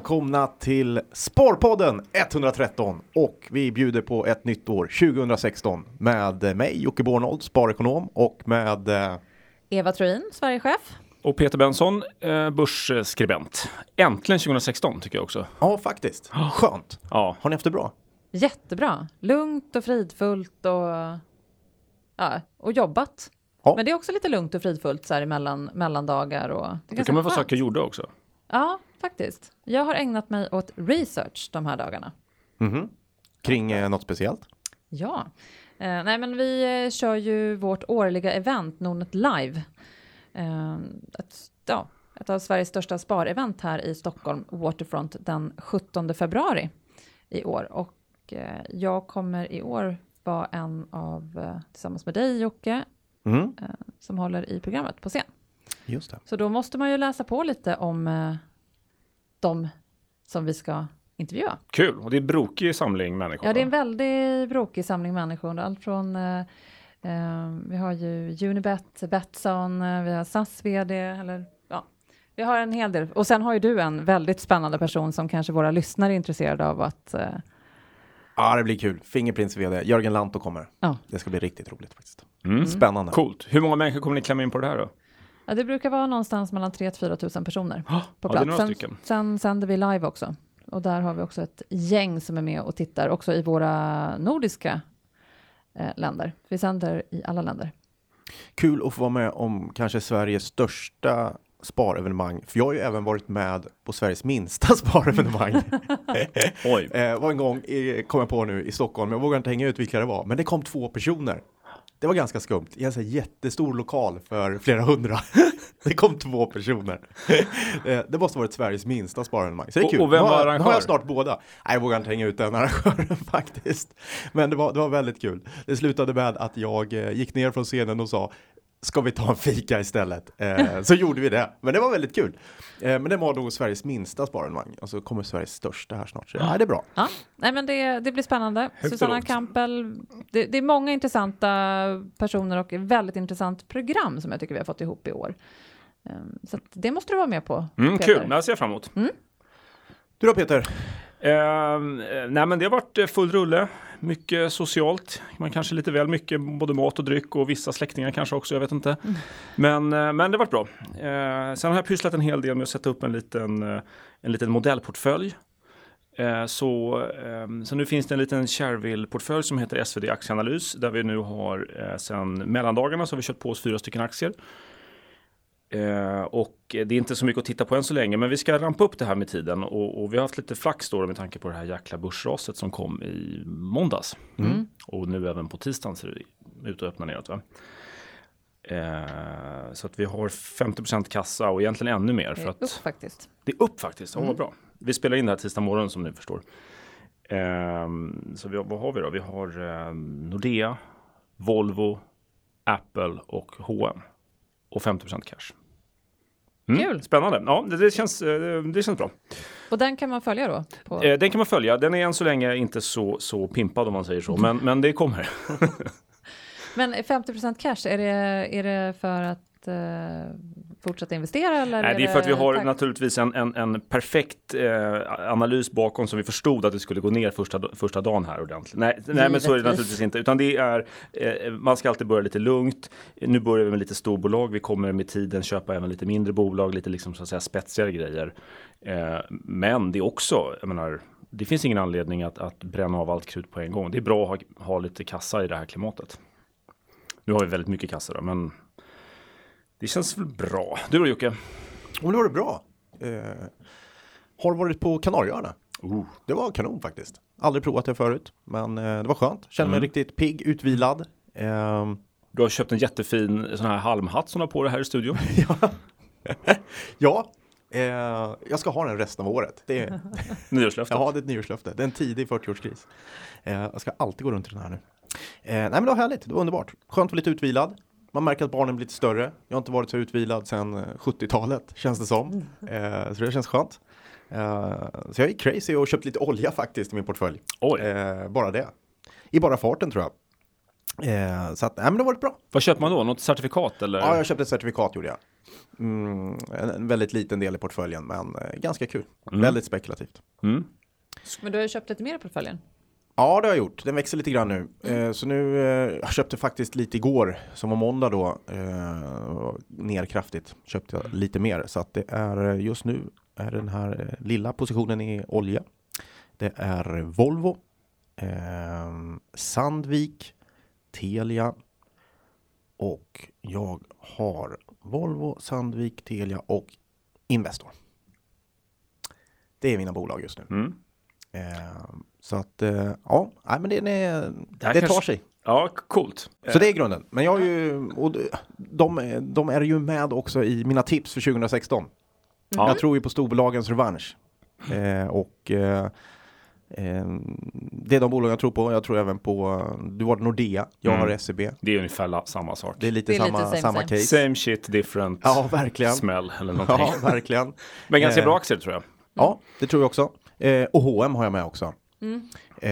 välkomna till Sparpodden 113 och vi bjuder på ett nytt år 2016 med mig Jocke Bornold, sparekonom och med eh, Eva Troin, Sverigechef. Och Peter Benson, eh, börsskribent. Äntligen 2016 tycker jag också. Ja, faktiskt. Skönt. Ja. Har ni haft det bra? Jättebra. Lugnt och fridfullt och, ja, och jobbat. Ja. Men det är också lite lugnt och fridfullt så här mellan mellandagar och. Det kan man få saker gjorda också. Ja, faktiskt. Jag har ägnat mig åt research de här dagarna. Mhm. Kring eh, något speciellt? Ja, eh, nej men vi eh, kör ju vårt årliga event Nordnet Live. Eh, ett, ja, ett av Sveriges största sparevent här i Stockholm, Waterfront, den 17 februari i år. Och eh, jag kommer i år vara en av, eh, tillsammans med dig Jocke, Mm. som håller i programmet på scen. Just det. Så då måste man ju läsa på lite om de som vi ska intervjua. Kul, och det är brokig samling människor. Ja, det är en väldigt brokig samling människor. Allt från, eh, eh, vi har ju Unibet, Betsson, eh, vi har SAS vd, eller ja, vi har en hel del. Och sen har ju du en väldigt spännande person som kanske våra lyssnare är intresserade av att, eh, Ja, det blir kul. Fingerprints vd, Jörgen Lantto kommer. ja. Det ska bli riktigt roligt faktiskt. Mm. Spännande. Coolt. Hur många människor kommer ni klämma in på det här då? Ja, det brukar vara någonstans mellan 3 4 tusen personer på ja, plats. några sen, sen sänder vi live också. Och där har vi också ett gäng som är med och tittar, också i våra nordiska eh, länder. Vi sänder i alla länder. Kul att få vara med om kanske Sveriges största sparevenemang. För jag har ju även varit med på Sveriges minsta sparevenemang. Oj. Eh, var en gång, i, kom jag på nu, i Stockholm. Jag vågar inte hänga ut vilka det var, men det kom två personer. Det var ganska skumt. I en jättestor lokal för flera hundra. det kom två personer. eh, det måste varit Sveriges minsta sparevenemang. Så det är kul. och vem var jag- nu har arrangör? jag snart båda. Nej, jag vågar inte hänga ut den arrangören faktiskt. Men det var, det var väldigt kul. Det slutade med att jag eh, gick ner från scenen och sa Ska vi ta en fika istället? Eh, så gjorde vi det. Men det var väldigt kul. Eh, men det var nog Sveriges minsta sparevenemang. Och så kommer Sveriges största här snart. Så, ja, det är bra. Ja, nej men det, det blir spännande. och Susanna. Kampel, det, det är många intressanta personer och ett väldigt intressant program som jag tycker vi har fått ihop i år. Ehm, Så att det måste du vara med på. Mm, Peter. kul, det ser jag fram emot. Du då Peter? Ehm, eh, nej men det har varit eh, full rulle, mycket socialt, man kanske lite väl mycket både mat och dryck och vissa släktingar kanske också, jag vet inte. Men, eh, men det varit bra. Eh, sen har jag pysslat en hel del med att sätta upp en liten, eh, en liten modellportfölj. Så, ehm, så nu finns det en liten Shareville-portfölj som heter SvD Aktieanalys där vi nu har sen mellandagarna så har vi köpt på oss fyra stycken aktier. Eh, och det är inte så mycket att titta på än så länge, men vi ska rampa upp det här med tiden och, och vi har haft lite flax då med tanke på det här jäkla börsraset som kom i måndags. Mm. Och nu även på tisdagen ser det ut att öppna neråt. Va? Eh, så att vi har 50% kassa och egentligen ännu mer. Det För är upp att faktiskt. det är upp faktiskt, ja, vad bra. Vi spelar in det här tisdag morgon som ni förstår. Ehm, så vi, har- vad har vi då? Vi har ehm, Nordea, Volvo, Apple och H&M Och 50% cash. Mm, Kul. Spännande. Ja, det, det, känns, eh, det känns bra. Och den kan man följa då? På, Eh, den kan man följa. Den är än så länge inte så, så pimpad om man säger så. Men, men det kommer. Men 50% cash, är det, är det för att eh, fortsätta investera eller? Nej, det är för att vi har tack- naturligtvis en, en, en perfekt eh, analys bakom som vi förstod att det skulle gå ner första, första dagen här ordentligt. Nej, nej men så är det naturligtvis inte. Utan det är, eh, man ska alltid börja lite lugnt. Nu börjar vi med lite storbolag. Vi kommer med tiden köpa även lite mindre bolag, lite liksom så att säga spetsigare grejer. Eh, men det är också, jag menar, det finns ingen anledning att, att bränna av allt krut på en gång. Det är bra att ha, ha lite kassa i det här klimatet. Nu har vi väldigt mycket kassa då, men det känns väl bra. Du då Jocke? Om det var det bra. Eh, har varit på Kanarieöarna. Oh. Det var kanon faktiskt. Aldrig provat det förut, men eh, det var skönt. Kände mig Mm. riktigt pigg, utvilad. Ehm, Du har köpt en jättefin sån här halmhatt som du har på dig här i studion. ja, eh, jag ska ha den resten av året. Det är, Nyårslöftet. ja, det är ett nyårslöfte. Det är en tidig 40-årskris. Eh, jag ska alltid gå runt i den här nu. Eh, nej, men det var härligt. Det var underbart. Skönt att vara lite utvilad. Man märker att barnen blir lite större. Jag har inte varit så utvilad sedan eh, 70-talet, känns det som. Eh, så det känns skönt. Eh, så jag gick crazy och köpte lite olja faktiskt i min portfölj. Oj, Eh, bara det. I bara farten tror jag. Eh, så att, nej men det har varit bra. vad köper man då? Något certifikat eller? Ja, jag köpte ett certifikat gjorde jag. Mm, en, en väldigt liten del i portföljen, men eh, ganska kul. Mm. Väldigt spekulativt. Mm. Men du har ju köpt lite mer i portföljen. Ja, det har jag gjort. Den växer lite grann nu. Eh, så nu, eh, jag köpte faktiskt lite igår, som var måndag då, eh, ner kraftigt. Köpte jag lite mer. Så att det är eh, just nu är den här eh, lilla positionen i olja. Det är Volvo, eh, Sandvik, Telia och jag har Volvo, Sandvik, Telia och Investor. Det är mina bolag just nu. Mm. Så att, eh, ja, nej, men det, det, här det tar sig. Ja, coolt. Så det är grunden. Men jag har ju, och de, de är ju med också i mina tips för 2016. Ja. Jag tror ju på storbolagens revansch. Eh, och eh, eh, det är de bolag jag tror på. Jag tror även på, du har Nordea, jag har Mm. SEB. Det är ungefär samma sak. Det är lite Det är lite samma, same, samma same. case. Same shit, different Ja, verkligen. smäll eller någonting. Ja, verkligen. Men ganska Eh, bra aktier tror jag. Ja, det tror jag också. Eh, och H&M har jag med också. Mm. Eh,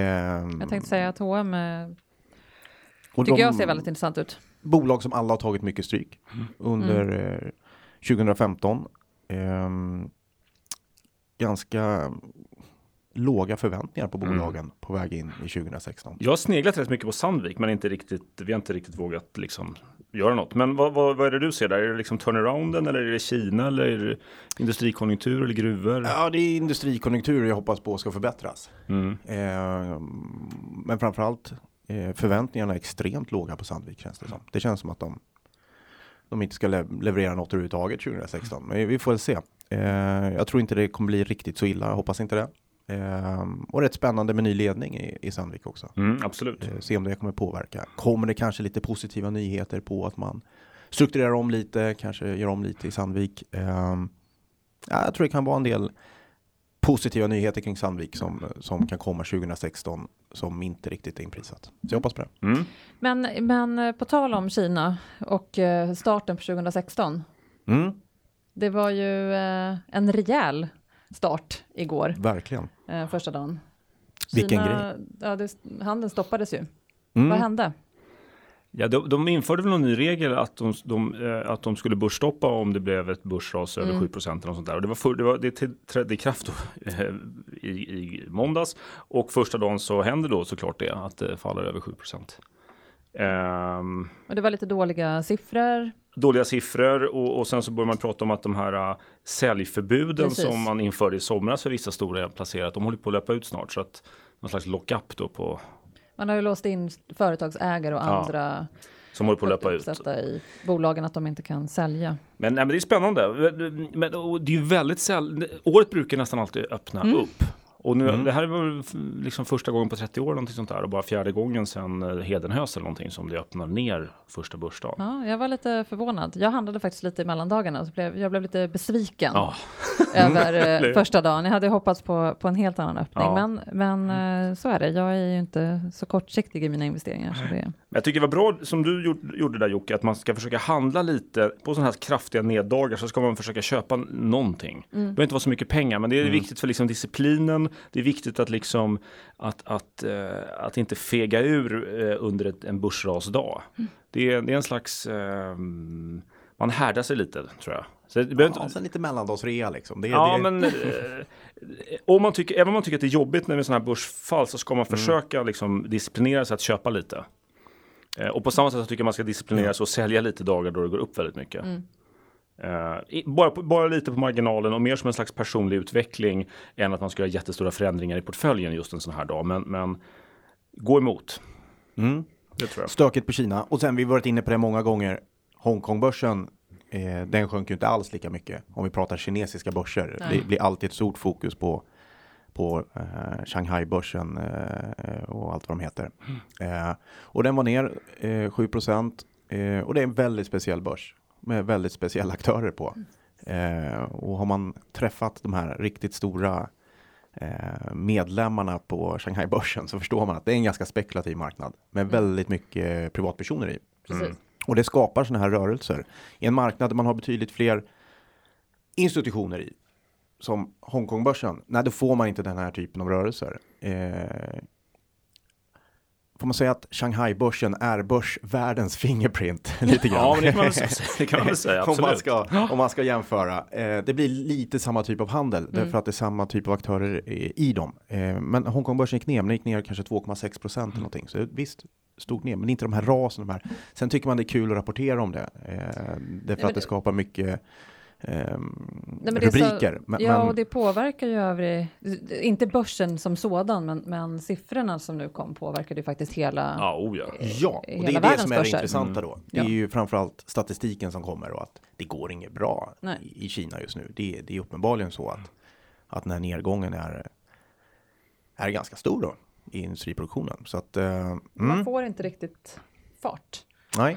Jag tänkte säga att H&M eh, tycker de- jag ser väldigt intressant ut. bolag som alla har tagit mycket stryk under eh, 2015. Ehm, ganska låga förväntningar på bolagen på väg in i 2016. Jag har sneglat rätt mycket på Sandvik men inte riktigt, vi har inte riktigt vågat liksom göra något. Men vad, vad, vad är det du ser där? Är det liksom turnarounden eller är det Kina eller är det industrikonjunktur eller gruvor? Ja, det är industrikonjunktur jag hoppas på ska förbättras. Mm. Ehm, men framförallt eh, förväntningarna är extremt låga på Sandvik känns det som. Det känns som att de, de inte ska le- leverera något överhuvudtaget 2016. Men vi får väl se. Eh, jag tror inte det kommer bli riktigt så illa, jag hoppas inte det. Ehm, och rätt spännande med ny ledning i, i Sandvik också. Mm, absolut. Eh, se om det kommer påverka. Kommer det kanske lite positiva nyheter på att man strukturerar om lite, kanske gör om lite i Sandvik. Ehm, ja, jag tror det kan vara en del positiva nyheter kring Sandvik som, som kan komma 2016 som inte riktigt är inprisat. Så jag hoppas på det. Mm. Men, men eh, på tal om Kina och eh, starten på 2016. Mm, Det var ju eh, en rejäl start igår, verkligen. Eh, första dagen. Vilken Kina, Ja, det, handeln stoppades ju. Mm. Vad hände? Ja, de, de införde väl någon ny regel att de, de, eh, att de skulle börsstoppa om det blev ett börsras över Mm. 7 procent eller något sånt där. Och det, var för, det, var, det till- trädde i kraft då, eh, i, i måndags och första dagen så händer då såklart det att det faller över 7 procent. Ehm, Och det var lite dåliga siffror. Dåliga siffror och, och sen så börjar man prata om att de här uh, säljförbuden Precis. som man införde i somras för vissa stora placerat, de håller på att löpa ut snart så att någon slags lock-up då på Man har ju låst in företagsägare och Ja, andra som håller på att löpa ut. i bolagen att de inte kan sälja. Men, nej, men det är spännande. Men, det är ju väldigt sällan, året brukar nästan alltid öppna Mm. upp. Och nu, Mm. det här är väl f- liksom första gången på 30 år någonting sånt där och bara fjärde gången sedan eh, Hedenhös eller någonting som det öppnar ner första börsdagen. Ja, jag var lite förvånad. Jag handlade faktiskt lite i mellandagarna så blev, jag blev lite besviken Ja, över eh, första dagen. Jag hade hoppats på, på en helt annan öppning, Ja. men, men eh, så är det. Jag är ju inte så kortsiktig i mina investeringar. Så det, Men jag tycker det var bra som du gjorde, där Jocke, att man ska försöka handla lite på sådana här kraftiga neddagar så ska man försöka köpa någonting. Det behöver inte vara så mycket pengar, men det är viktigt för liksom disciplinen. Det är viktigt att liksom att, att, eh, att inte fega ur eh, under ett, en börsrasdag. Det, är, det är en slags, eh, man härdar sig lite tror jag. Så det behöver inte, Ja, sen lite mellandagsrea liksom. Det, Ja, det, men eh, om man tycker, även om man tycker att det är jobbigt när det är sådana här börsfall så ska man försöka liksom disciplinera sig att köpa lite. Eh, och på samma sätt så tycker jag man ska disciplinera sig och sälja lite dagar då det går upp väldigt mycket. Eh, i- bara, bara lite på marginalen och mer som en slags personlig utveckling än att man ska göra jättestora förändringar i portföljen just en sån här dag. Men, men gå emot, Mm. det tror jag. Stökigt på Kina. Och sen vi har varit inne på det många gånger. Hongkongbörsen, eh, den sjönk ju inte alls lika mycket. Om vi pratar kinesiska börser. Nej. Det blir alltid ett stort fokus på, på eh, Shanghai-börsen eh, och allt vad de heter. Eh, och den var ner eh, 7 procent. Eh, och det är en väldigt speciell börs med väldigt speciella aktörer på. Eh, och har man träffat de här riktigt stora eh, medlemmarna på Shanghai-börsen så förstår man att det är en ganska spekulativ marknad med väldigt mycket privatpersoner i. precis. Och det skapar sådana här rörelser i en marknad där man har betydligt fler institutioner i. Som Hongkongbörsen. Nej, då får man inte den här typen av rörelser. Eh, får man säga att Shanghai-börsen är börsvärldens fingerprint lite grann. Ja, det kan man väl säga, det kan man väl säga om, man absolut. ska, om man ska jämföra. Eh, det blir lite samma typ av handel Mm. därför att det är samma typ av aktörer i, i dem. Eh, men Hongkongbörsen gick ner, men gick ner kanske 2,6 procent Mm. eller någonting. Så visst, stod ner, men inte de här rasen. De här. Sen tycker man det är kul att rapportera om det. Eh, därför men att det- skapar mycket ehm, Nej, men det är så- rubriker. men, ja, men, och det påverkar ju övrig, inte börsen som sådan, men, men siffrorna som nu kom påverkade ju faktiskt hela. Ja, oh ja. Ja, och det är det som är det intressanta då. Det är Ja. ju framförallt statistiken som kommer och att det går inget bra Nej. i, i Kina just nu. Det, det är uppenbarligen så att, att den här nedgången är, är ganska stor då i industriproduktionen. Så att, eh, Man mm, får inte riktigt fart nej,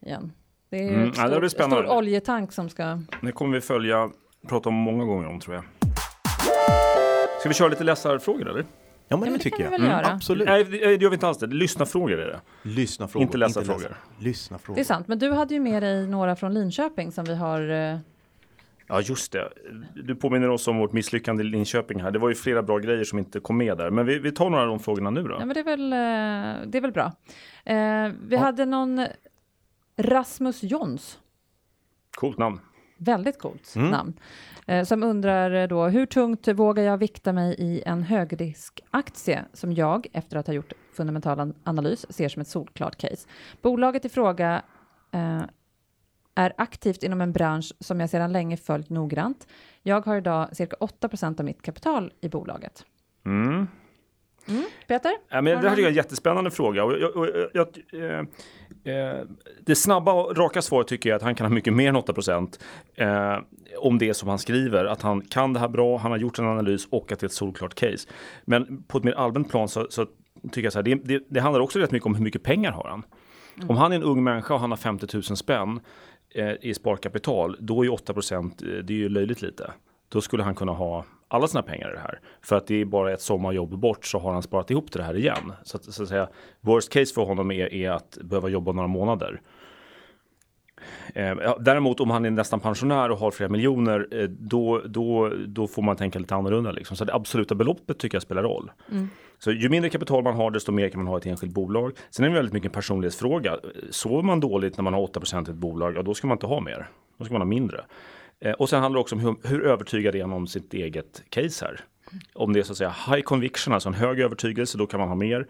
igen. Det är Mm, ett ja, det blir stort, stor spännande. oljetank som ska... Det kommer vi följa, prata om många gånger om tror jag. Ska vi köra lite läsarfrågor eller? ja men Ja, det men det tycker jag. göra. Absolut. Nej, det det gör vi inte alls det. Lyssna frågor är det. Lyssna frågor. Inte läsa läsa. frågor. Lyssna frågor. Det är sant, men du hade ju med dig några från Linköping som vi har... eh, Ja, just det. Du påminner oss om vårt misslyckande i Linköping här. Det var ju flera bra grejer som inte kom med där. Men vi, vi tar några av de frågorna nu då. Ja, men det är väl, eh, det är väl bra. Eh, vi hade någon Rasmus Jons, Coolt namn. väldigt coolt Mm. namn, eh, som undrar eh, då hur tungt vågar jag vikta mig i en högriskaktie som jag, efter att ha gjort fundamental an- analys, ser som ett solklart case. Bolaget i fråga eh, är aktivt inom en bransch som jag sedan länge följt noggrant. Jag har idag cirka 8% av mitt kapital i bolaget. Mm. Peter? Ja, men det här är en jättespännande fråga. Och jag, och jag, jag, eh, eh, det snabba och raka svaret tycker jag att han kan ha mycket mer än 8 eh, om det som han skriver. Att han kan det här bra, han har gjort en analys och att det är ett solklart case. Men på ett mer allmänt plan så, så tycker jag så här, det, det, det handlar också rätt mycket om hur mycket pengar har han. Om han är en ung människa och han har 50 000 spänn eh, i sparkapital, då är ju 8 procent, det är ju löjligt lite. Då skulle han kunna ha alla sina pengar i det här. För att det är bara ett sommarjobb bort så har han sparat ihop till det här igen. Så att, så att säga, worst case för honom är, är att behöva jobba några månader. Eh, däremot om han är nästan pensionär och har flera miljoner, eh, då, då, då får man tänka lite annorlunda. Liksom. Så det absoluta beloppet tycker jag spelar roll. Så ju mindre kapital man har, desto mer kan man ha i ett enskilt bolag. Sen är det väldigt mycket en personlighetsfråga. Sover man dåligt när man har 8 i ett bolag, ja då ska man inte ha mer. Då ska man ha mindre. Eh, och sen handlar det också om hur, hur övertygad är man om sitt eget case här. Om det är så att säga high conviction, alltså en hög övertygelse, då kan man ha mer.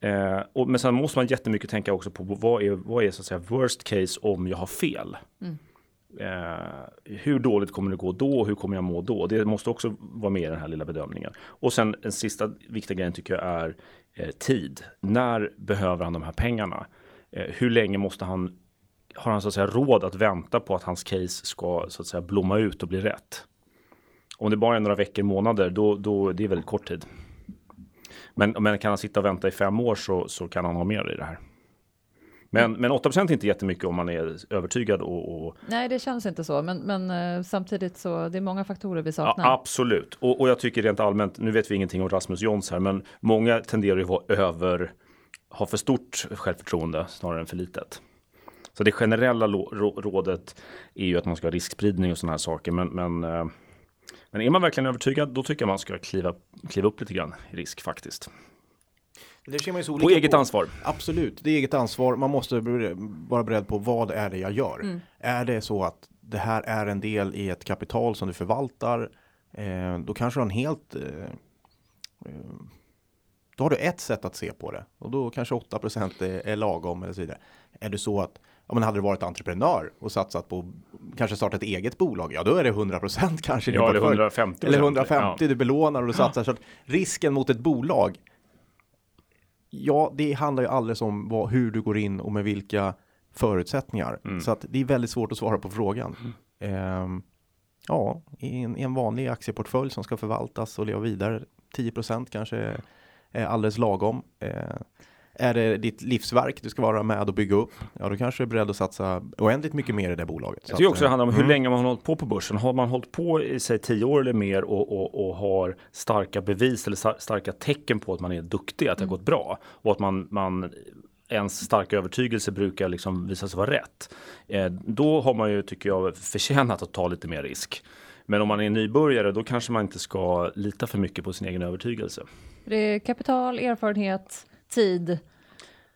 Eh, och, men sen måste man jättemycket tänka också på vad är, vad är så att säga worst case om jag har fel. Eh, hur dåligt kommer det gå då och hur kommer jag må då? Det måste också vara med i den här lilla bedömningen. Och sen den sista viktiga grejen tycker jag är eh, tid. När behöver han de här pengarna? Eh, hur länge måste han har han så att säga råd att vänta på att hans case ska så att säga blomma ut och bli rätt? Om det bara är några veckor, månader, då, då det är väldigt kort tid. Men, men kan han sitta och vänta i fem år så, så kan han ha mer i det här. Men, men 8 är inte jättemycket om man är övertygad och, och Nej, det känns inte så, men, men eh, samtidigt så det är många faktorer vi Ja, saknar. absolut. Och, och jag tycker rent allmänt, nu vet vi ingenting om Rasmus Jons här, men många tenderar ju att vara över, ha för stort självförtroende snarare än för litet. Så det generella rådet är ju att man ska ha riskspridning och sådana här saker. Men, men, eh, men är man verkligen övertygad, då tycker jag man ska kliva, kliva upp lite grann i risk faktiskt. Det ser man ju så På eget ansvar. Absolut, det är eget ansvar. Man måste vara beredd på vad är det jag gör. Mm. Är det så att det här är en del i ett kapital som du förvaltar, eh, då kanske du har en helt eh, eh, då har du ett sätt att se på det och då kanske 8% är, är lagom eller så vidare. Är det så att Ja, men hade du varit entreprenör och satsat på kanske starta ett eget bolag, ja då är det 100% kanske i din Ja, eller portfölj. 150. Eller 150, Ja. du belånar och du satsar. Så att risken mot ett bolag, ja, det handlar ju alldeles om vad, hur du går in och med vilka förutsättningar. Mm. Så att det är väldigt svårt att svara på frågan. Ehm, ja, i en, i en vanlig aktieportfölj som ska förvaltas och leva vidare, 10% kanske är, alldeles lagom. Eh, är det ditt livsverk du ska vara med och bygga upp, ja då kanske du är beredd att satsa oändligt mycket mer i det bolaget. Jag tycker att, också det eh, handlar om hur mm. länge man har hållit på på börsen. Har man hållit på i sig tio år eller mer och, och, och har starka bevis eller star- starka tecken på att man är duktig, att det har gått bra och att man, man ens starka övertygelse brukar liksom visa sig vara rätt. Eh, då har man ju, tycker jag, förtjänat att ta lite mer risk. Men om man är nybörjare, då kanske man inte ska lita för mycket på sin egen övertygelse. Det är kapital, erfarenhet, tid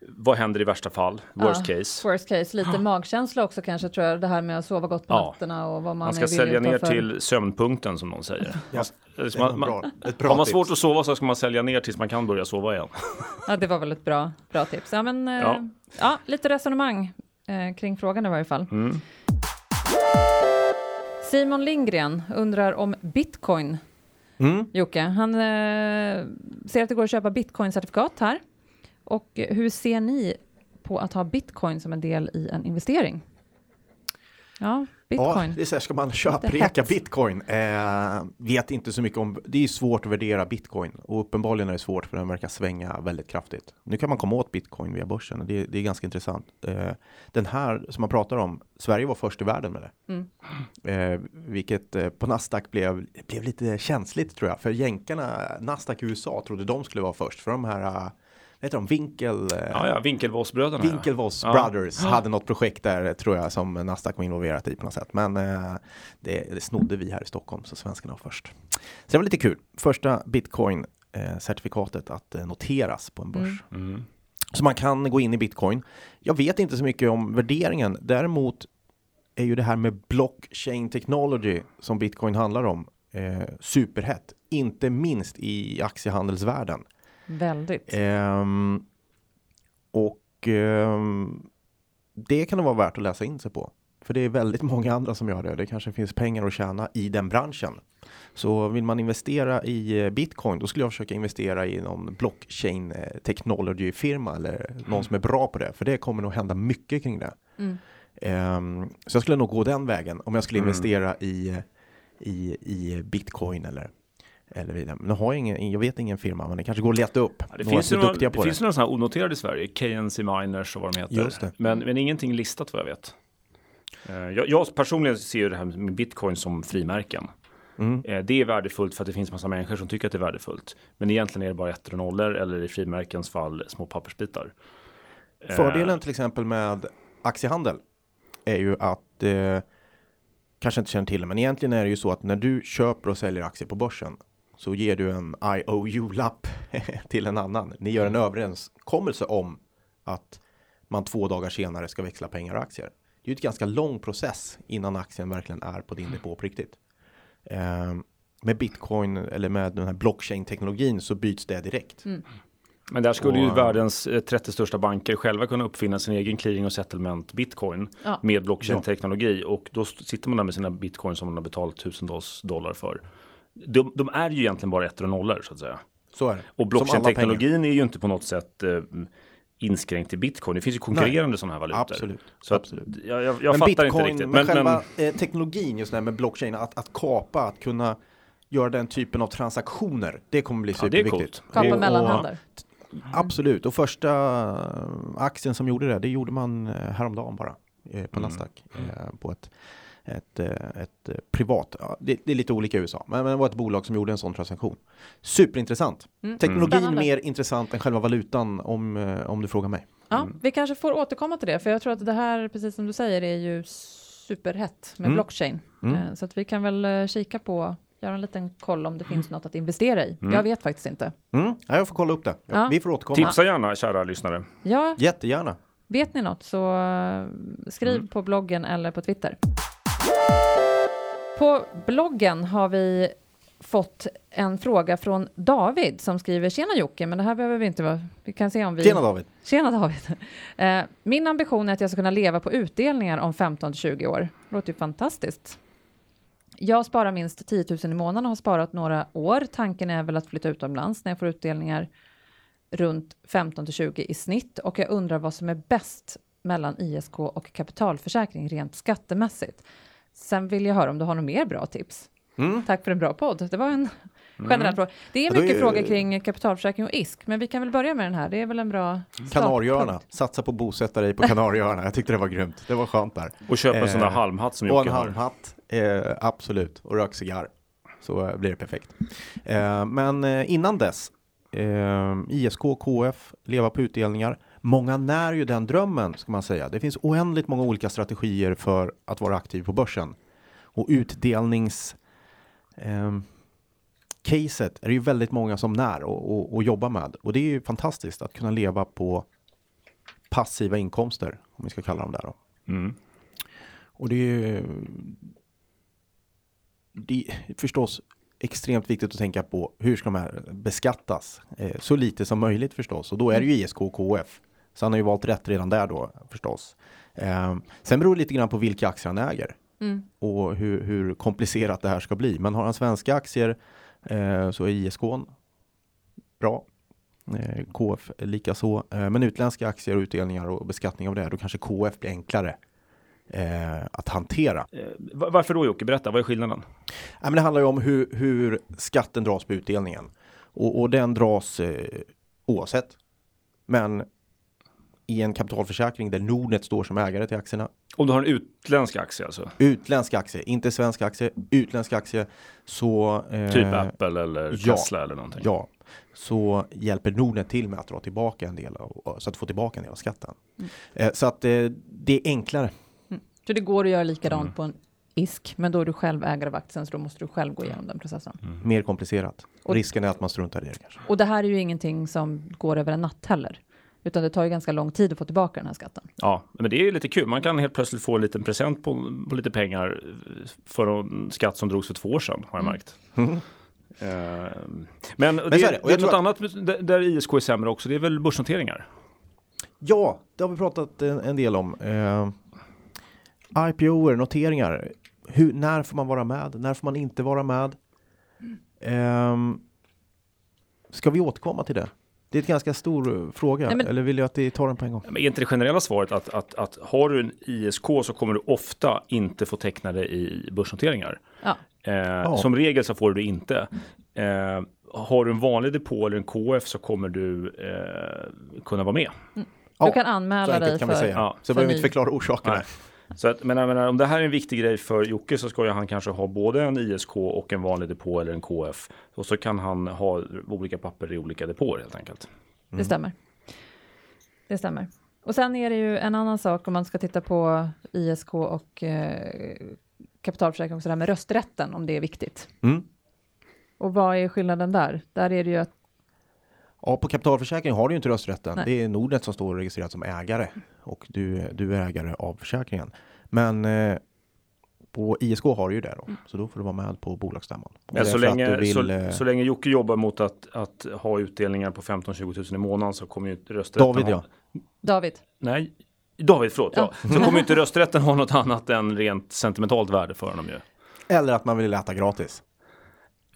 vad händer i värsta fall? Worst Ja, case. Worst case, lite magkänsla också kanske tror jag. Det här med att sova gott på Ja. nätterna och vad man, Man ska är sälja ner för- till sömnpunkten som någon säger. Ja, Man, man, bra, ett bra har man tips. svårt att sova så ska man sälja ner tills man kan börja sova igen. Ja, det var väl ett bra, bra tips. Ja, men, eh, Ja. ja. lite resonemang eh, kring frågan i varje fall. Mm. Simon Lindgren undrar om bitcoin. Mm. Jocke, han eh, ser att det går att köpa bitcoin-certifikat här. Och hur ser ni på att ha bitcoin som en del i en investering? Ja, bitcoin. Ja, det är så här, ska man köpreka bitcoin? Eh, vet inte så mycket om, det är svårt att värdera bitcoin och uppenbarligen är det svårt för den verkar svänga väldigt kraftigt. Nu kan man komma åt bitcoin via börsen och det, det är ganska intressant. Eh, den här som man pratar om, Sverige var först i världen med det. Mm. Eh, vilket eh, på Nasdaq blev, blev lite känsligt tror jag, för jänkarna, Nasdaq i USA trodde de skulle vara först, för de här, heter de, Winkel, eh, Ja, ja, Winkelvossbröderna. ja. Winklevoss Ja. Brothers hade något projekt där tror jag som Nasdaq var involverat i på något sätt. Men eh, det, det snodde vi här i Stockholm så svenskarna var först. Så det var lite kul. Första bitcoin eh, certifikatet att eh, noteras på en börs. Mm. Så man kan gå in i bitcoin. Jag vet inte så mycket om värderingen. Däremot är ju det här med blockchain technology som bitcoin handlar om eh, superhett. Inte minst i aktiehandelsvärlden. Väldigt. Ehm, och ehm, det kan det vara värt att läsa in sig på. För det är väldigt många andra som gör det. Det kanske finns pengar att tjäna i den branschen. Så vill man investera i eh, bitcoin, då skulle jag försöka investera i någon blockchain eh, technology firma eller någon som är bra på det. För det kommer nog hända mycket kring det. Mm. Ehm, så jag skulle nog gå den vägen om jag skulle Mm. investera i, i, i bitcoin eller eller vidare. Nu har jag, ingen, jag vet ingen firma, men det kanske går att leta upp. Ja, det finns ju några, det på finns några sådana här onoterade i Sverige, KNC Miners och vad de heter. Det. Men, men ingenting listat vad jag vet. Eh, Jag, jag personligen ser ju det här med bitcoin som frimärken. Mm. Eh, Det är värdefullt för att det finns massa människor som tycker att det är värdefullt. Men egentligen är det bara ettor och nollor eller i frimärkens fall små pappersbitar. Eh, Fördelen till exempel med aktiehandel är ju att eh, kanske inte känner till det, men egentligen är det ju så att när du köper och säljer aktier på börsen så ger du en IOU-lapp till en annan. Ni gör en överenskommelse om att man två dagar senare ska växla pengar och aktier. Det är ju ett ganska lång process innan aktien verkligen är på din depå på riktigt. Eh, med bitcoin eller med den här blockchain-teknologin så byts det direkt. Men där skulle ju Och- världens eh, 30 största banker själva kunna uppfinna sin egen clearing och settlement bitcoin Ja. med blockchain-teknologi och då sitter man där med sina bitcoin som man har betalat tusentals dollar för. De, de är ju egentligen bara ettor och nollor så att säga. Så är det. Och blockchain-teknologin är ju inte på något sätt eh, inskränkt till bitcoin. Det finns ju konkurrerande sådana här valutor. Absolut. Så att, absolut. jag, jag, jag men fattar bitcoin, inte riktigt. Men, Men, själva men, eh, teknologin just det här med blockchain, att, att kapa, att kunna göra den typen av transaktioner, det kommer bli ja, superviktigt. coolt. Kapa mellanhänder. Absolut, och första eh, aktien som gjorde det, det gjorde man eh, häromdagen bara eh, på Mm. Nasdaq eh, på ett ett, eh, ett eh, privat, ja, det, det är lite olika i USA, men, men det var ett bolag som gjorde en sån transaktion. Superintressant. Mm. Teknologin Spännande. mer intressant än själva valutan om, eh, om du frågar mig. Ja, vi kanske får återkomma till det, för jag tror att det här, precis som du säger, är ju superhett med Mm. blockchain. Mm. Så att vi kan väl kika på, göra en liten koll om det finns något att investera i. Mm. Jag vet faktiskt inte. Mm, ja, jag får kolla upp det. Ja. Vi får återkomma. tipsa gärna kära lyssnare. Ja, Jättegärna. vet ni något så skriv Mm. på bloggen eller på Twitter. På bloggen har vi fått en fråga från David som skriver Tjena Jocke, men det här behöver vi inte vara. Vi kan se om vi... Tjena David. Tjena David! Eh, min ambition är att jag ska kunna leva på utdelningar om 15 till 20 år. Det låter ju fantastiskt. Jag sparar minst 10 000 i månaden och har sparat några år. Tanken är väl att flytta utomlands när jag får utdelningar runt 15 till 20 i snitt och jag undrar vad som är bäst mellan ISK och kapitalförsäkring rent skattemässigt. Sen vill jag höra om du har något mer bra tips. Mm. Tack för en bra podd. Det var en generell fråga. Det är Ja, mycket är- frågor kring kapitalförsäkring och ISK, men vi kan väl börja med den här. Det är väl en bra Kanarieöarna. Satsa på bosätta dig på Kanarieöarna. Jag tyckte det var grymt. Det var skönt där. Och köpa en sån där Eh, halmhatt som Och en Jocke har. halmhatt. Eh, absolut. Och rök cigarr. Så eh, blir det perfekt. Eh, men eh, innan dess. Eh, ISK, KF, leva på utdelningar. Många när ju den drömmen ska man säga. Det finns oändligt många olika strategier för att vara aktiv på börsen. Och utdelnings ehm, caset är det ju väldigt många som när och, och, och jobbar med. Och det är ju fantastiskt att kunna leva på passiva inkomster, om vi ska kalla dem där då. Mm. Och det är ju det är förstås extremt viktigt att tänka på hur ska de här beskattas? Eh, så lite som möjligt förstås. Och då är det ju ISK och KF. Så han har ju valt rätt redan där då förstås. Eh, sen beror det lite grann på vilka aktier han äger. Mm. Och hur, hur komplicerat det här ska bli. Men har han svenska aktier eh, så är ISK bra. Eh, KF likaså. Eh, men utländska aktier och utdelningar och beskattning av det, då kanske KF blir enklare eh, att hantera. Eh, va- varför då Jocke? Berätta, vad är skillnaden? Ja, men det handlar ju om hur, hur skatten dras på utdelningen. Och, och den dras eh, oavsett. Men i en kapitalförsäkring där Nordnet står som ägare till aktierna. Om du har en utländsk aktie alltså? Utländska aktier, inte svenska aktier, utländska aktier. Så, eh, Typ Apple eller ja. Tesla eller någonting? Ja, så hjälper Nordnet till med att dra tillbaka en del av, så att få tillbaka en del av skatten. Eh, så att eh, det är enklare. Så det går att göra likadant Mm. på en ISK, men då är du själv ägare av aktien, så då måste du själv gå igenom den processen. Mer komplicerat. Och- Risken är att man struntar i det kanske. Och det här är ju ingenting som går över en natt heller, utan det tar ju ganska lång tid att få tillbaka den här skatten. Ja, men det är lite kul. Man kan helt plötsligt få en liten present på, på lite pengar för en skatt som drogs för två år sedan, har jag märkt. Eh, men det, så är det. Det är något annat där, ISK är sämre också, det är väl börsnoteringar? Ja, det har vi pratat en, en del om. Eh, IPOer, noteringar. Hur, när får man vara med? När får man inte vara med? Ehm, ska vi återkomma till det? Det är ett ganska stor eh, fråga. Nej, men- Eller vill jag att vi tar den på en gång? Men är inte det generella svaret att, att, att har du en ISK så kommer du ofta inte få teckna det i börsnoteringar? Ja, Eh, Som regel så får du det inte. Eh, har du en vanlig depå eller en KF så kommer du eh, kunna vara med. Ja, du kan Så anmäla dig kan för... säga. ja, så för behöver vi ny- inte förklara orsakerna. Nej. Så att, men jag menar, om det här är en viktig grej för Jocke så ska ju han kanske ha både en ISK och en vanlig depå eller en KF. Och så kan han ha olika papper i olika depåer helt enkelt. Det stämmer. Det stämmer. Och sen är det ju en annan sak om man ska titta på ISK och eh, kapitalförsäkring, också det här med rösträtten, om det är viktigt. Mm. Och vad är skillnaden där? Där är det ju att Ja, på kapitalförsäkring har du ju inte rösträtten. Nej. Det är Nordnet som står registrerat som ägare och du, du är ägare av försäkringen. Men eh, på ISK har du ju det då, så då får du vara med på bolagsstämman. Är så länge, vill, så, eh, så länge Jocke jobbar mot att, att ha utdelningar på 15-20 000 i månaden så kommer ju inte rösträtten David ha, ja. David, Nej, David, förlåt. Ja. Så kommer inte rösträtten ha något annat än rent sentimentalt värde för honom ju. Eller att man vill äta gratis.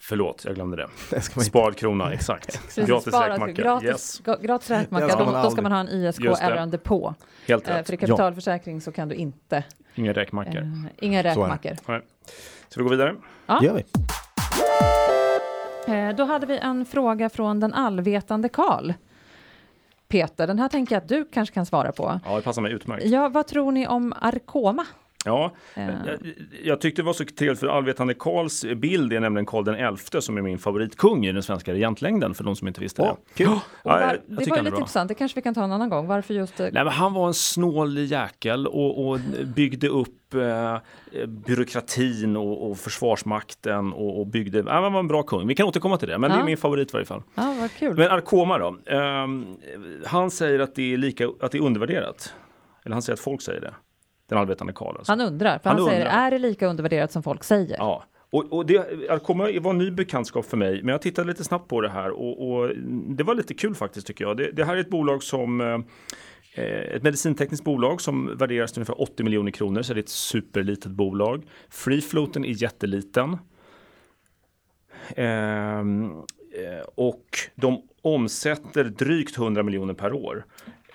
Förlåt, jag glömde det. Det ska man inte. Sparad krona, exakt. Gratis räkmacka. Gratis, Yes, gratis räkmacka, då, då ska man ha en ISK eller en depå. helt Eh, rätt. för i kapitalförsäkring så kan du inte, Inga räkmackor. eh, inga Så är det. räkmackor. Ska vi gå vidare? Ja. Det gör vi. Eh, då hade vi en fråga från den allvetande Karl. Peter, den här tänker jag att du kanske kan svara på. Ja, det passar mig utmärkt. Ja, vad tror ni om Arkoma? Ja, Eh. jag, jag tyckte det var så trevligt för allvetande Karls bild är nämligen Karl den XI som är min favoritkung i den svenska regentlängden för de som inte visste Ja, det. Ja, var, jag det var lite bra. intressant, det kanske vi kan ta en annan gång. Varför just... eh, Nej, men han var en snål jäkel och, och byggde upp eh, byråkratin och, och försvarsmakten och, och byggde, ja, han var en bra kung. Vi kan återkomma till det, men det Ja. är min favorit i varje fall. Ja, vad kul. Men Arkoma då? Ehm, han säger att det är lika, att det är undervärderat. Eller han säger att folk säger det. Den allvetande Karl alltså. Han undrar, för Han han, säger, undrar. är det lika undervärderat som folk säger? Ja, och, och det Arkoma var en ny bekantskap för mig, men jag tittade lite snabbt på det här och, och det var lite kul faktiskt tycker jag. Det, det här är ett bolag som eh, ett medicintekniskt bolag som värderas till ungefär 80 miljoner kronor, så det är ett superlitet bolag. Free floaten är jätteliten. Ehm, eh, och de omsätter drygt 100 miljoner per år.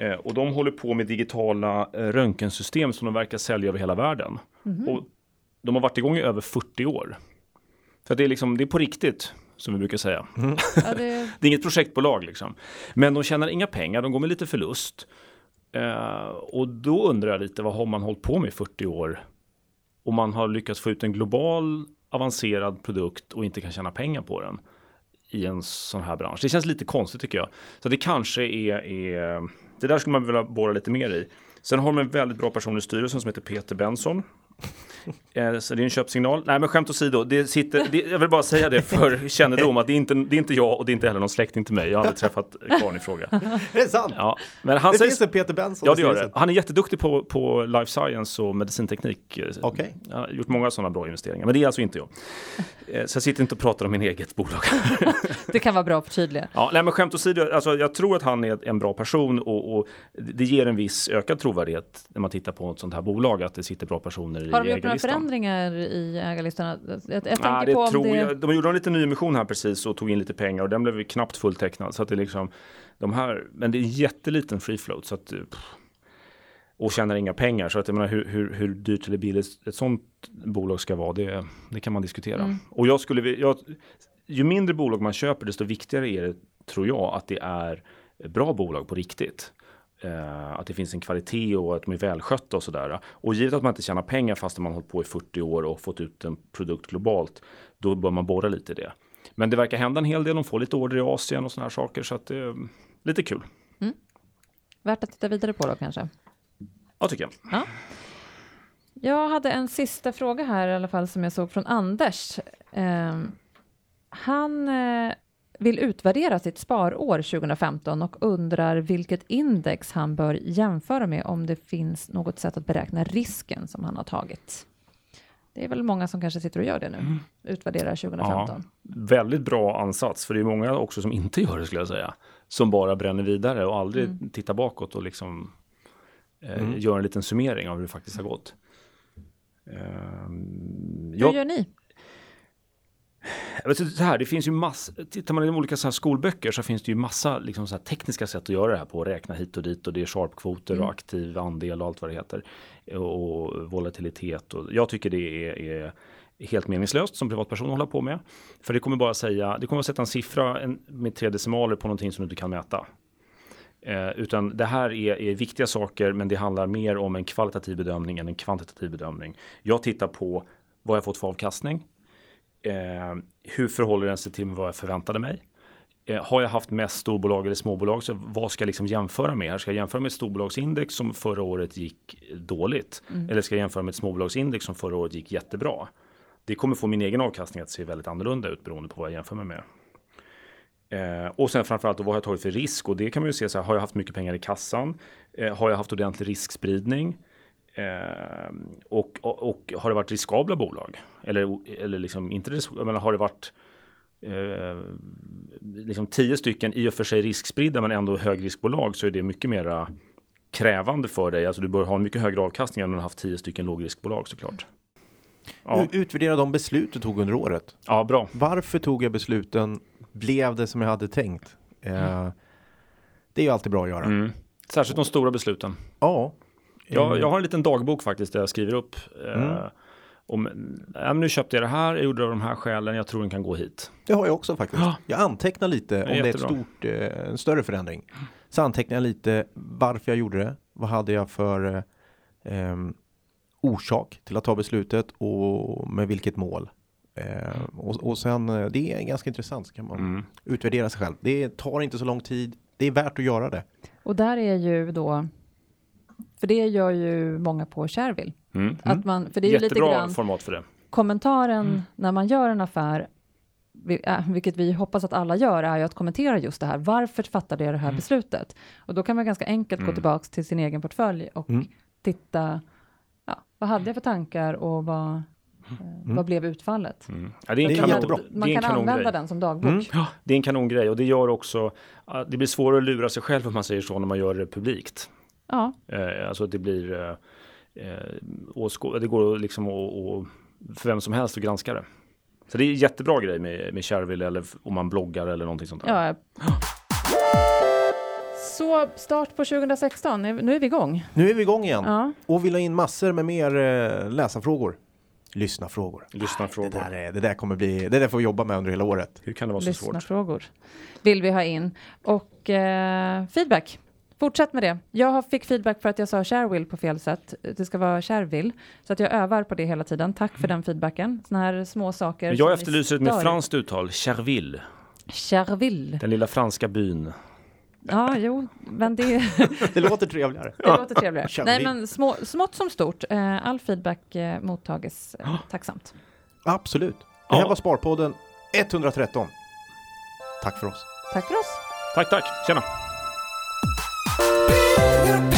Eh, och de håller på med digitala eh, röntgensystem som de verkar sälja över hela världen. Och de har varit igång i över 40 år. Så det är, liksom, det är på riktigt, som vi brukar säga. Ja, det, Det är inget projektbolag liksom. Men de tjänar inga pengar, de går med lite förlust. Eh, och då undrar jag lite, vad har man hållit på med i 40 år? Och man har lyckats få ut en global avancerad produkt och inte kan tjäna pengar på den i en sån här bransch. Det känns lite konstigt tycker jag. Så det kanske är, är det där skulle man vilja borra lite mer i. Sen har de en väldigt bra person i styrelsen som heter Peter Benson. Eh, Så det är en köpsignal. Nej men skämt åsido, det sitter, det, jag vill bara säga det för kännedom att det är, inte, det är inte jag och det är inte heller någon släkting till mig. Jag har aldrig träffat karln i fråga. Är det sant? Ja, men han det säger, finns en Peter Benson Ja det gör det. Han är jätteduktig på, på life science och medicinteknik. Okej. Jag har gjort många sådana bra investeringar, men det är alltså inte jag. Eh, Så jag sitter inte och pratar om min eget bolag. Det kan vara bra att förtydliga. Ja, nej, men skämt åsido, alltså, jag tror att han är en bra person och, och det ger en viss ökad trovärdighet när man tittar på ett sånt här bolag, att det sitter bra personer i Har de gjort några förändringar i ägarlistan? Jag, jag Ah, det på tror det... jag. De gjorde en liten nyemission här precis och tog in lite pengar och den blev knappt fulltecknad. Så att det liksom, de här, men det är en jätteliten free float. Så att, eh, pff, och tjänar inga pengar. Så att jag menar hur, hur, hur dyrt eller billigt ett sånt bolag ska vara, det, det kan man diskutera. Mm. Och jag skulle, jag, ju mindre bolag man köper, desto viktigare är det, tror jag, att det är bra bolag på riktigt. Eh, att det finns en kvalitet och att de är välskötta och sådär. Och givet att man inte tjänar pengar fast man har hållit på i 40 år och fått ut en produkt globalt, då bör man borra lite i det. Men det verkar hända en hel del, de får lite order i Asien och sådana här saker, så att det är lite kul. Värt att titta vidare på då kanske? Ja, tycker jag. Jag hade en sista fråga här i alla fall som jag såg från Anders. Ehm, han eh, vill utvärdera sitt sparår 2015 och undrar vilket index han bör jämföra med om det finns något sätt att beräkna risken som han har tagit. Det är väl många som kanske sitter och gör det nu, utvärderar 2015. Väldigt bra ansats, för det är många också som inte gör det skulle jag säga. Som bara bränner vidare och aldrig Mm. tittar bakåt och liksom eh, gör en liten summering av hur det faktiskt har gått. Hur jag, gör ni? Så här, det finns ju massor, tittar man i de olika så här skolböcker så finns det ju massa liksom så här tekniska sätt att göra det här på, räkna hit och dit och det är sharpkvoter Mm. och aktiv andel och allt vad det heter. Och volatilitet och jag tycker det är, är helt meningslöst som privatperson att hålla på med. För det kommer bara säga, det kommer att sätta en siffra en, med tre decimaler på någonting som du inte kan mäta. Eh, utan det här är, är viktiga saker, men det handlar mer om en kvalitativ bedömning än en kvantitativ bedömning. Jag tittar på vad jag fått för avkastning. Eh, hur förhåller den sig till vad jag förväntade mig? Eh, har jag haft mest storbolag eller småbolag, så vad ska jag liksom jämföra med? Här ska jag jämföra med storbolagsindex som förra året gick dåligt? Eller ska jag jämföra med ett småbolagsindex som förra året gick jättebra? Det kommer få min egen avkastning att se väldigt annorlunda ut beroende på vad jag jämför mig med. Eh, och sen framförallt då, vad har jag tagit för risk? Och det kan man ju se så här, har jag haft mycket pengar i kassan? Eh, har jag haft ordentlig riskspridning? Eh, och, och, och har det varit riskabla bolag? Eller, eller liksom inte risk, jag menar, har det varit eh, liksom tio stycken i och för sig riskspridda men ändå högriskbolag så är det mycket mera krävande för dig. Alltså du bör ha en mycket högre avkastning än om du haft tio stycken lågriskbolag såklart. Ja, Utvärdera de beslut du tog under året. ja bra. Varför tog jag besluten? Blev det som jag hade tänkt? Eh, det är ju alltid bra att göra. Mm. Särskilt de stora besluten. Ja. Jag, Eh, jag har en liten dagbok faktiskt där jag skriver upp. Eh, Mm. om, nej, men nu köpte jag det här, jag gjorde det av de här skälen, jag tror den kan gå hit. Det har jag också faktiskt. Ja. Jag antecknar lite om det är ett stort, eh, en större förändring. Så antecknar jag lite varför jag gjorde det. Vad hade jag för eh, em, orsak till att ta beslutet och med vilket mål. Eh, och, och sen, eh, det är ganska intressant, så kan man Mm. utvärdera sig själv. Det tar inte så lång tid. Det är värt att göra det. Och där är ju då, för det gör ju många på Shareville. Mm. Att man, för det är ju lite Jättebra grann format för det. kommentaren Mm. när man gör en affär, äh, vilket vi hoppas att alla gör, är ju att kommentera just det här. Varför fattade jag det här Mm. beslutet? Och då kan man ganska enkelt gå Mm. tillbaks till sin egen portfölj och Mm. titta, ja, vad hade jag för tankar och vad, eh, vad blev utfallet? Mm. Ja, det är en kanon, jättebra. Man det är en kan använda den som dagbok. Mm. Ja, det är en kanongrej och det gör också att det blir svårare att lura sig själv om man säger så när man gör det publikt. Ja, Eh, alltså att det blir eh, eh, det går liksom att, att, för vem som helst att granska det. Så det är en jättebra grej med, med Shareville eller om man bloggar eller någonting sånt där. ja. Så start på 2016, nu är vi igång. Nu är vi igång igen Ja. och vill ha in massor med mer eh, läsarfrågor. Lyssnarfrågor. Lyssna Det frågor. där, är, det där kommer bli, det där får vi jobba med under hela året. Hur kan det vara så svårt? Lyssnarfrågor vill vi ha in. Och eh, feedback. Fortsätt med det. Jag fick feedback för att jag sa Sharewill på fel sätt. Det ska vara Sharevill. Så att jag övar på det hela tiden. Tack för den feedbacken. Såna här små saker. Men jag efterlyser ett mer franskt uttal. Cherville. Cherville. Den lilla franska byn. Ja, jo, men det, Det låter trevligare. det låter trevligare. Nej, men små, smått som stort. Eh, All feedback eh, mottages eh, tacksamt. Absolut. Det här Ja. var Sparpodden 113. Tack för oss. Tack för oss. Tack, tack. Tjena. Peter Pan.